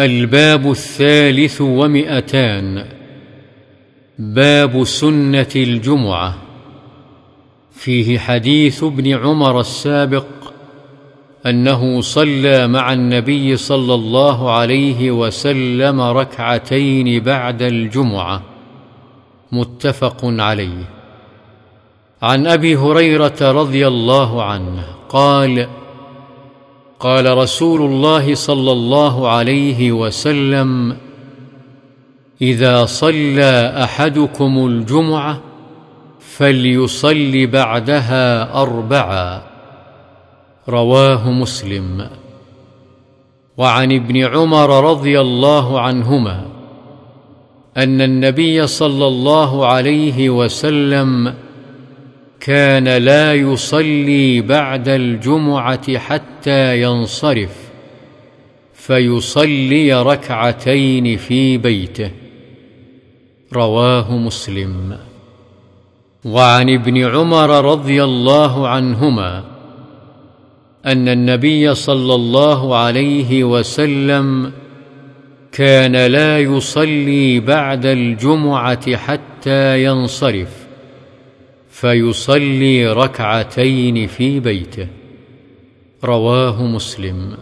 الباب الثالث ومئتان. باب سنة الجمعة. فيه حديث ابن عمر السابق أنه صلى مع النبي صلى الله عليه وسلم ركعتين بعد الجمعة. متفق عليه. عن أبي هريرة رضي الله عنه قال قال رسول الله صلى الله عليه وسلم إذا صلى أحدكم الجمعة فليصل بعدها اربعا رواه مسلم. وعن ابن عمر رضي الله عنهما أن النبي صلى الله عليه وسلم كان لا يصلي بعد الجمعة حتى ينصرف فيصلي ركعتين في بيته. رواه مسلم. وعن ابن عمر رضي الله عنهما أن النبي صلى الله عليه وسلم كان لا يصلي بعد الجمعة حتى ينصرف. فيصلي ركعتين في بيته. رواه مسلم.